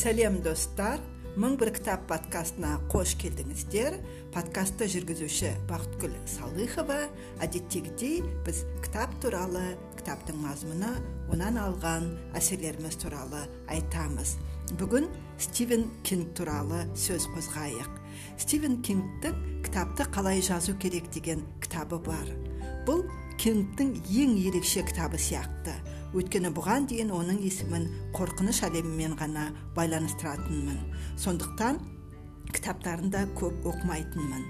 сәлем достар. Мың бір кітап подкастына қош келдіңіздер. Подкастты жүргізуші бақытгүл салыхова. Әдеттегідей біз кітап туралы кітаптың мазмұны онан алған әсерлеріміз туралы айтамыз. Бүгін стивен кинг туралы сөз қозғайық. Стивен кингтің кітапты қалай жазу керек деген кітабы бар. Бұл кингтің ең ерекше кітабы сияқты. Өйткені бұған дейін оның есімін қорқыныш әлемімен ғана байланыстыратынмын. Сондықтан кітаптарында көп оқымайтынмын.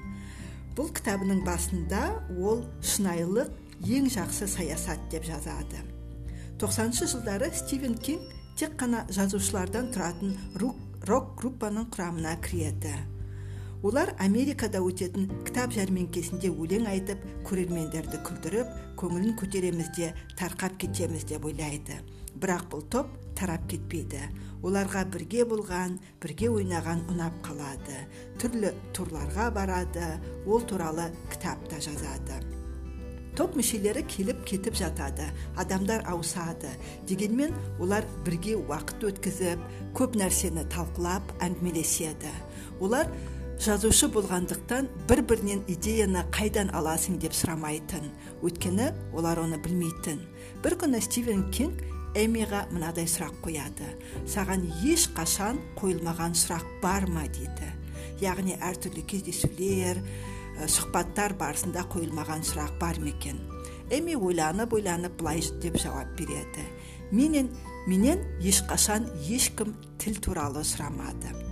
Бұл кітабының басында ол шынайылық ең жақсы саясат деп жазады. 90 жылдары стивен кинг тек қана жазушылардан тұратын рок группаның құрамына кіреді. Олар америкада өтетін кітап жәрмеңкесінде өлең айтып көрермендерді күлдіріп көңілін көтереміз де тарқап кетеміз деп ойлайды. Бірақ бұл топ тарап кетпейді. Оларға бірге болған бірге ойнаған ұнап қалады. Түрлі турларға барады ол туралы кітап та жазады. Топ мүшелері келіп кетіп жатады адамдар ауысады. Дегенмен олар бірге уақыт өткізіп көп нәрсені талқылап әңгімелеседі. Олар жазушы болғандықтан бір бірінен идеяны қайдан аласың деп сұрамайтын. Өйткені олар оны білмейтін. Бір күні стивен кинг эмиға мынадай сұрақ қояды. Саған еш қашан қойылмаған сұрақ бар ма? дейді яғни әртүрлі кездесулер сұхбаттар барысында қойылмаған сұрақ бар ма екен? Эми ойланып ойланып былай деп жауап береді. Менен менен ешқашан ешкім тіл туралы сұрамады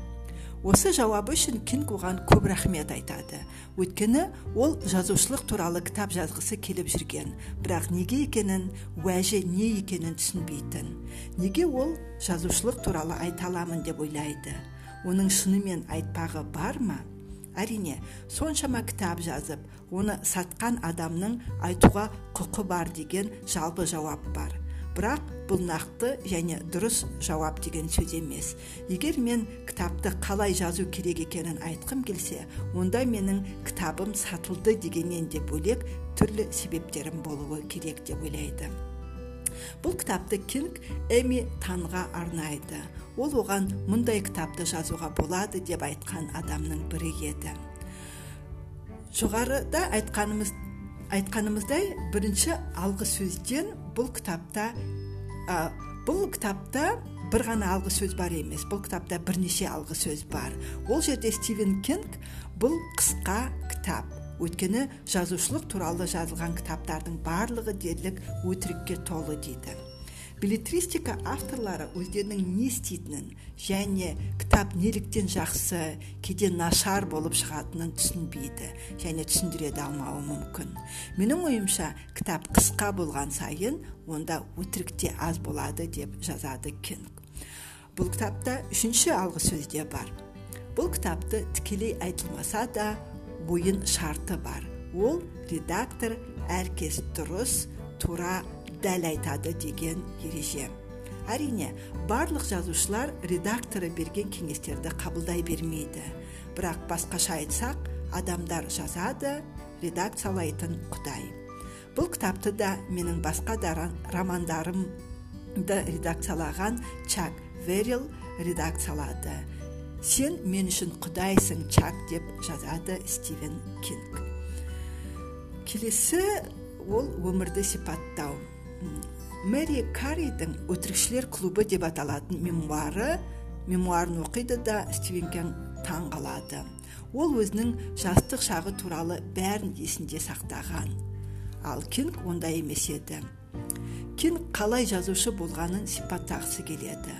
осы жауабы үшін кинг оған көп рахмет айтады. Өйткені ол жазушылық туралы кітап жазғысы келіп жүрген. Бірақ неге екенін уәжі не екенін түсінбейтін. Неге ол жазушылық туралы айта аламын деп ойлайды? Оның шынымен айтпағы бар ма? Әрине соншама кітап жазып оны сатқан адамның айтуға құқы бар деген жалпы жауап бар. Бірақ бұл нақты және дұрыс жауап деген сөз емес. Егер мен кітапты қалай жазу керек екенін айтқым келсе онда менің кітабым сатылды дегеннен де бөлек түрлі себептерім болуы керек деп ойлайды. Бұл кітапты кинг эми танға арнайды. Ол оған мұндай кітапты жазуға болады деп айтқан адамның бірі еді. Жоғарыда айтқанымыз айтқанымыздай бірінші алғы сөзден бұл кітапта ә, бұл кітапта бір ғана алғы сөз бар емес бұл кітапта бірнеше алғы сөз бар. Ол жерде стивен кинг бұл қысқа кітап. Өйткені жазушылық туралы жазылған кітаптардың барлығы дерлік өтірікке толы дейді. Билетристика авторлары өздерінің не істейтінін және кітап неліктен жақсы кейде нашар болып шығатынын түсінбейді және түсіндіре де алмауы мүмкін. Менің ойымша кітап қысқа болған сайын онда өтірік те аз болады деп жазады кинг. Бұл кітапта үшінші алғы сөзде бар. Бұл кітапты тікелей айтылмаса да ойын шарты бар. Ол редактор әркез дұрыс тура дәл айтады деген ереже. Әрине барлық жазушылар редакторы берген кеңестерді қабылдай бермейді. Бірақ басқаша айтсақ адамдар жазады редакциялайтын құдай. Бұл кітапты да менің басқа да романдарымды редакциялаған чак верил редакциялады. Сен мен үшін құдайсың чак деп жазады стивен кинг. Келесі ол өмірді сипаттау. Мэри карридің өтірікшілер клубы деп аталатын мемуары мемуарын оқиды да стивен кинг таң қалады. Ол өзінің жастық шағы туралы бәрін есінде сақтаған. Ал кинг ондай емес еді. Кинг қалай жазушы болғанын сипаттағысы келеді.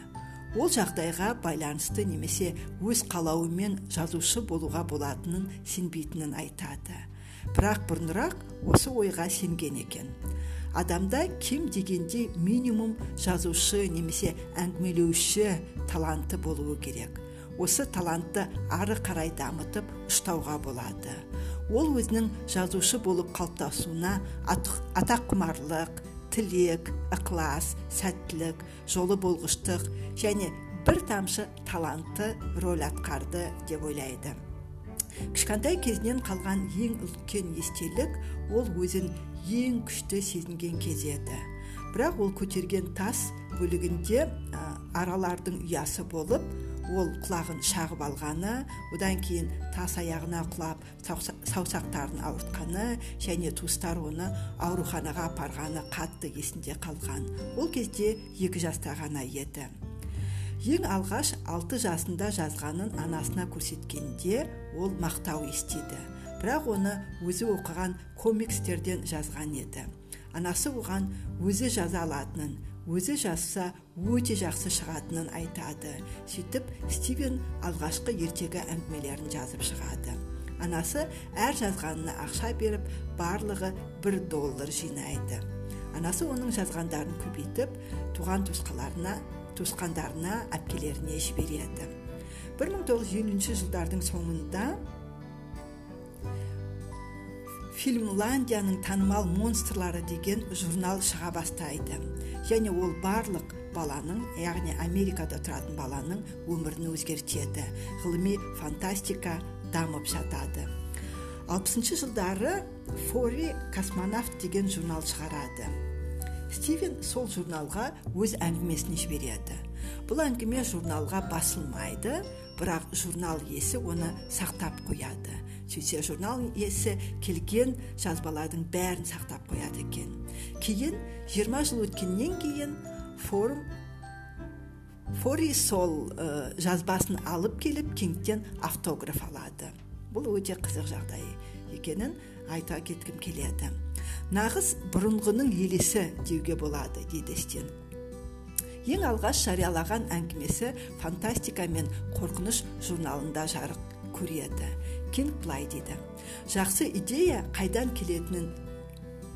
Ол жағдайға байланысты немесе өз қалауымен жазушы болуға болатынын сенбейтінін айтады. Бірақ бұрынырақ осы ойға сенген екен. Адамда кем дегенде минимум жазушы немесе әңгімелеуші таланты болуы керек. Осы талантты ары қарай дамытып ұштауға болады. Ол өзінің жазушы болып қалыптасуына атаққұмарлық тілек ықылас сәттілік жолы болғыштық және бір тамшы таланты рөл атқарды деп ойлайды. Кішкентай кезінен қалған ең үлкен естелік ол өзін ең күшті сезінген кез еді. Бірақ ол көтерген тас бөлігінде аралардың ұясы болып ол құлағын шағып алғаны одан кейін тас аяғына құлап саусақтарын ауыртқаны және туыстар оны ауруханаға апарғаны қатты есінде қалған. Ол кезде екі жаста ғана еді. Ең алғаш алты жасында жазғанын анасына көрсеткенде ол мақтау естиді. Бірақ оны өзі оқыған комикстерден жазған еді. Анасы оған өзі жаза алатынын өзі жазса өте жақсы шығатынын айтады. Сөйтіп стивен алғашқы ертегі әңгімелерін жазып шығады. Анасы әр жазғанына ақша беріп барлығы бір доллар жинайды. Анасы оның жазғандарын көбейтіп туған туысқаларына туысқандарына әпкелеріне жібереді. 1950 жылдардың соңында фильмландияның танымал монстрлары деген журнал шыға бастайды. Және ол барлық баланың яғни америкада тұратын баланың өмірін өзгертеді. Ғылыми фантастика дамып жатады. Алпысыншы жылдары фори космонавт деген журнал шығарады. Стивен сол журналға өз әңгімесін жібереді. Бұл әңгіме журналға басылмайды. Бірақ журнал иесі оны сақтап қояды. Сөйтсе журнал иесі келген жазбалардың бәрін сақтап қояды екен. Кейін 20 жыл өткеннен кейін форум фори сол ә, жазбасын алып келіп кингтен автограф алады. Бұл өте қызық жағдай екенін айта кеткім келеді. Нағыз бұрынғының елесі деуге болады дейді стен. Ең алғаш жариялаған әңгімесі фантастика мен қорқыныш журналында жарық көреді. Кинг былай дейді. Жақсы идея қайдан келетінін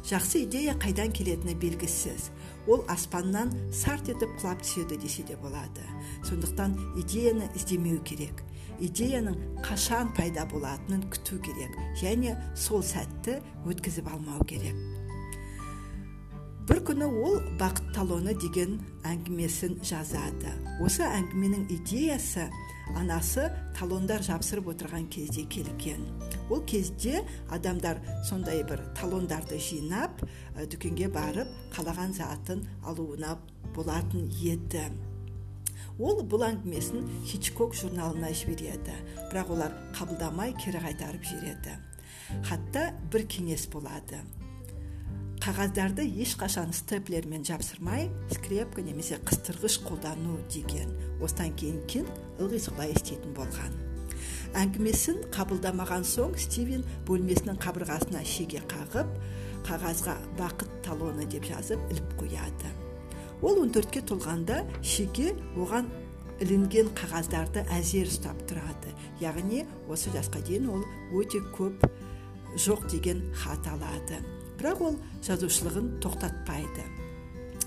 жақсы идея қайдан келетіні белгісіз. Ол аспаннан сарт етіп құлап түседі десе де болады. Сондықтан идеяны іздемеу керек. Идеяның қашан пайда болатынын күту керек. Және сол сәтті өткізіп алмау керек күні ол бақыт талоны деген әңгімесін жазады. Осы әңгіменің идеясы анасы талондар жапсырып отырған кезде келген. Ол кезде адамдар сондай бір талондарды жинап дүкенге барып қалаған затын алуына болатын еді. Ол бұл әңгімесін хичкок журналына жібереді бірақ олар қабылдамай кері қайтарып жібереді. Хатта бір кеңес болады. Қағаздарды ешқашан степлермен жапсырмай скрепка немесе қыстырғыш қолдану деген. Осыдан кейін кин ылғи солай істейтін болған. Әңгімесін қабылдамаған соң стивен бөлмесінің қабырғасына шеге қағып қағазға бақыт талоны деп жазып іліп қояды. Ол 14-ке толғанда шеге оған ілінген қағаздарды әзер ұстап тұрады. Яғни осы жасқа дейін ол өте көп жоқ деген хат алады. Бірақ ол жазушылығын тоқтатпайды.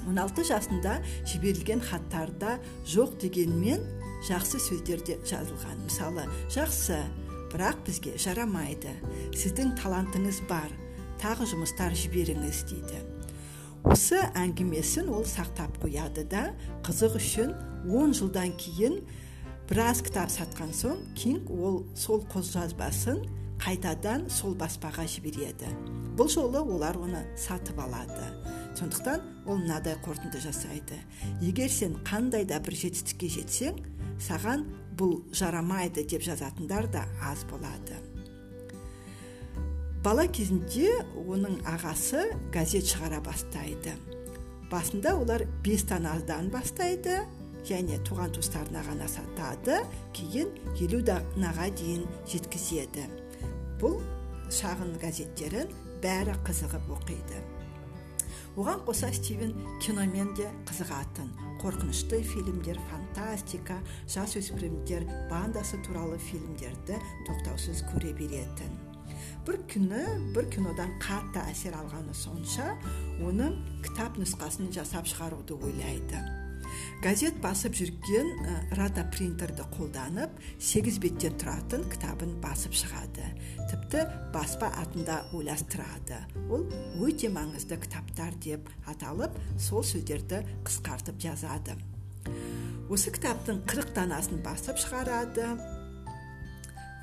16 жасында жіберілген хаттарда жоқ дегенмен жақсы сөздер де жазылған. Мысалы жақсы бірақ бізге жарамайды. Сіздің талантыңыз бар. Тағы жұмыстар жіберіңіз дейді. Осы әңгімесін ол сақтап қояды да қызық үшін 10 жылдан кейін біраз кітап сатқан соң кинг ол сол қолжазбасын қайтадан сол баспаға жібереді. Бұл жолы олар оны сатып алады. Сондықтан ол мынадай қорытынды жасайды. Егер сен қандай да бір жетістікке жетсең саған бұл жарамайды деп жазатындар да аз болады. Бала кезінде оның ағасы газет шығара бастайды. Басында олар бес данадан бастайды және туған туыстарына ғана сатады кейін елу данаға дейін жеткізеді. Бұл шағын газеттерін бәрі қызығып оқиды. Оған қоса стивен киномен де қызығатын қорқынышты фильмдер фантастика жасөспірімдер бандасы туралы фильмдерді тоқтаусыз көре беретін. Бір күні бір кинодан қатты әсер алғаны сонша оның кітап нұсқасын жасап шығаруды ойлайды. Газет басып жүрген рата принтерді қолданып сегіз беттен тұратын кітабын басып шығады. Тіпті баспа атында ойластырады. Ол өте маңызды кітаптар деп аталып сол сөздерді қысқартып жазады. Осы кітаптың қырық данасын басып шығарады.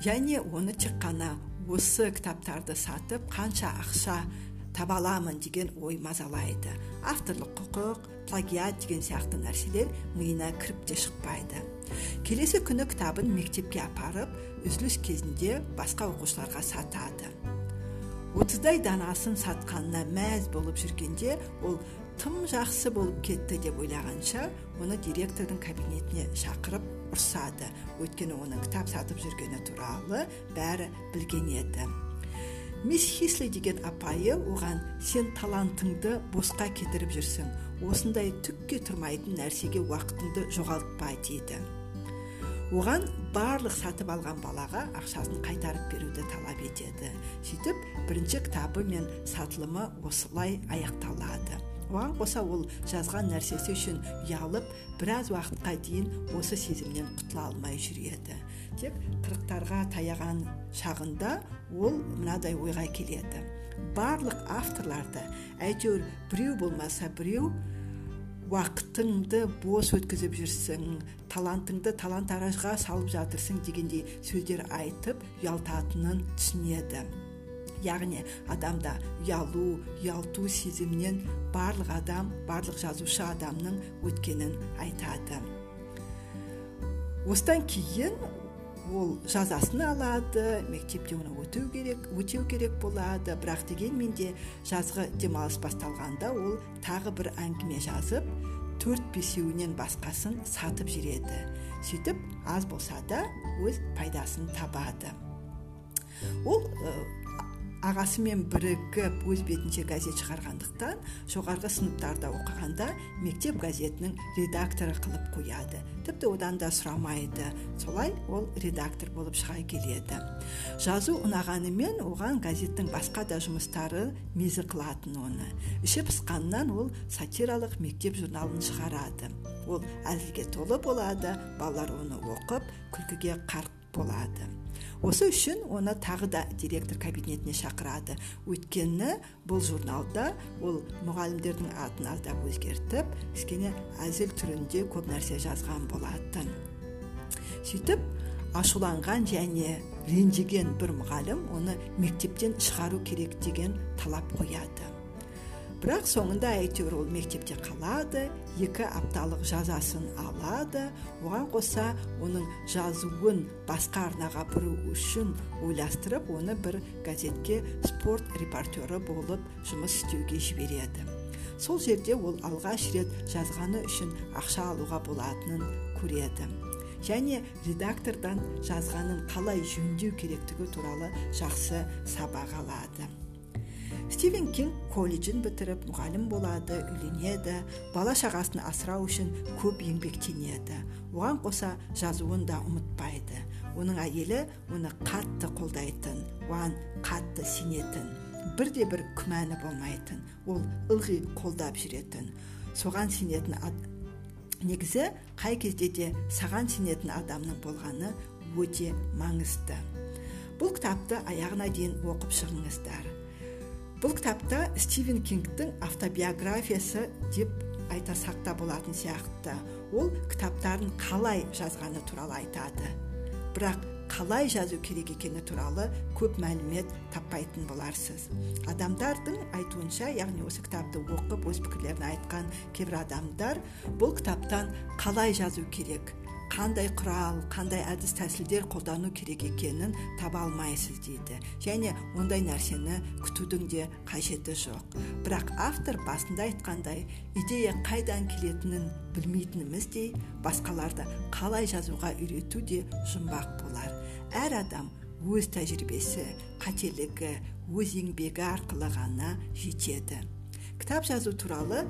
Және оны тек қана осы кітаптарды сатып қанша ақша таба аламын деген ой мазалайды. Авторлық құқық плагиат деген сияқты нәрселер миына кіріп те шықпайды. Келесі күні кітабын мектепке апарып үзіліс кезінде басқа оқушыларға сатады. отыздай данасын сатқанына мәз болып жүргенде ол тым жақсы болып кетті деп ойлағанша оны директордың кабинетіне шақырып ұрсады. Өйткені оның кітап сатып жүргені туралы бәрі білген еді. Мисс хисли деген апайы оған сен талантыңды босқа кетіріп жүрсің осындай түкке тұрмайтын нәрсеге уақытыңды жоғалтпа дейді. Оған барлық сатып алған балаға ақшасын қайтарып беруді талап етеді. Сөйтіп бірінші кітабы мен сатылымы осылай аяқталады. Оған қоса ол жазған нәрсесі үшін ұялып біраз уақытқа дейін осы сезімнен құтыла алмай жүреді. Тек қырықтарға таяған шағында ол мынадай ойға келеді. Барлық авторларды әйтеуір біреу болмаса біреу уақытыңды бос өткізіп жүрсің талантыңды талан таражға салып жатырсың дегендей сөздер айтып ұялтатынын түсінеді. Яғни адамда ұялу ұялту сезімнен барлық адам барлық жазушы адамның өткенін айтады. Осыдан кейін ол жазасын алады мектепте оны өтеу керек өтеу керек болады. Бірақ дегенмен де жазғы демалыс басталғанда ол тағы бір әңгіме жазып төрт бесеуінен басқасын сатып жүреді сөйтіп аз болса да өз пайдасын табады. Ол ағасымен бірігіп өз бетінше газет шығарғандықтан жоғарғы сыныптарда оқығанда мектеп газетінің редакторы қылып қояды. Тіпті одан да сұрамайды. Солай ол редактор болып шыға келеді. Жазу ұнағанымен оған газеттің басқа да жұмыстары мезі қылатын оны. Іші пысқаннан ол сатиралық мектеп журналын шығарады. Ол әзілге толы болады балалар оны оқып күлкіге қарқ болады. Осы үшін оны тағы да директор кабинетіне шақырады. Өйткені бұл журналда ол мұғалімдердің атын аздап өзгертіп кішкене әзіл түрінде көп нәрсе жазған болатын. Сөйтіп ашуланған және ренжіген бір мұғалім оны мектептен шығару керек деген талап қояды. Бірақ соңында әйтеуір ол мектепте қалады екі апталық жазасын алады. Оған қоса оның жазуын басқа арнаға бұру үшін ойластырып оны бір газетке спорт репортері болып жұмыс істеуге жібереді. Сол жерде ол алғаш рет жазғаны үшін ақша алуға болатынын көреді. Және редактордан жазғанын қалай жөндеу керектігі туралы жақсы сабақ алады. Стивен кинг колледжін бітіріп мұғалім болады үйленеді бала шағасын асырау үшін көп еңбектенеді оған қоса жазуын да ұмытпайды. Оның әйелі оны қатты қолдайтын оған қатты сенетін бірде бір күмәні болмайтын ол ылғи қолдап жүретін. Соған сенетін ад... негізі қай кезде де саған сенетін адамның болғаны өте маңызды. Бұл кітапты аяғына дейін оқып шығыңыздар. Бұл кітапта стивен кингтің автобиографиясы деп айтасақ та болатын сияқты. Ол кітаптарын қалай жазғаны туралы айтады. Бірақ қалай жазу керек екені туралы көп мәлімет таппайтын боларсыз. Адамдардың айтуынша яғни осы кітапты оқып өз пікірлерін айтқан кейбір адамдар бұл кітаптан қалай жазу керек қандай құрал қандай әдіс тәсілдер қолдану керек екенін таба алмайсыз дейді. Және ондай нәрсені күтудің де қажеті жоқ. Бірақ автор басында айтқандай идея қайдан келетінін білмейтініміздей басқаларды қалай жазуға үйрету де жұмбақ болар. Әр адам өз тәжірибесі қателігі өз еңбегі арқылы ғана жетеді. Кітап жазу туралы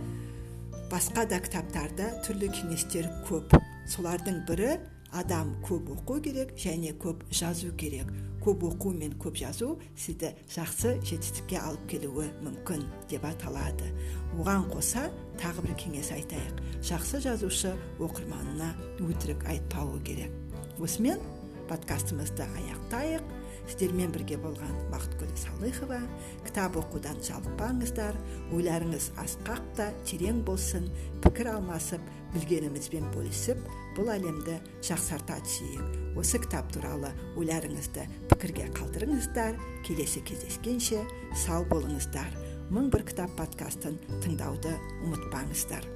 басқа да кітаптарда түрлі кеңестер көп. Солардың бірі адам көп оқу керек және көп жазу керек. Көп оқу мен көп жазу сізді жақсы жетістікке алып келуі мүмкін деп аталады. Оған қоса тағы бір кеңес айтайық. Жақсы жазушы оқырманына өтірік айтпауы керек. Осымен подкастымызды аяқтайық. Сіздермен бірге болған бақытгүл салыхова. Кітап оқудан жалықпаңыздар. Ойларыңыз асқақ та терең болсын. Пікір алмасып білгенімізбен бөлісіп бұл әлемді жақсарта түсейік. Осы кітап туралы ойларыңызды пікірге қалдырыңыздар. Келесі кездескенше сау болыңыздар. Мың бір кітап подкастын тыңдауды ұмытпаңыздар.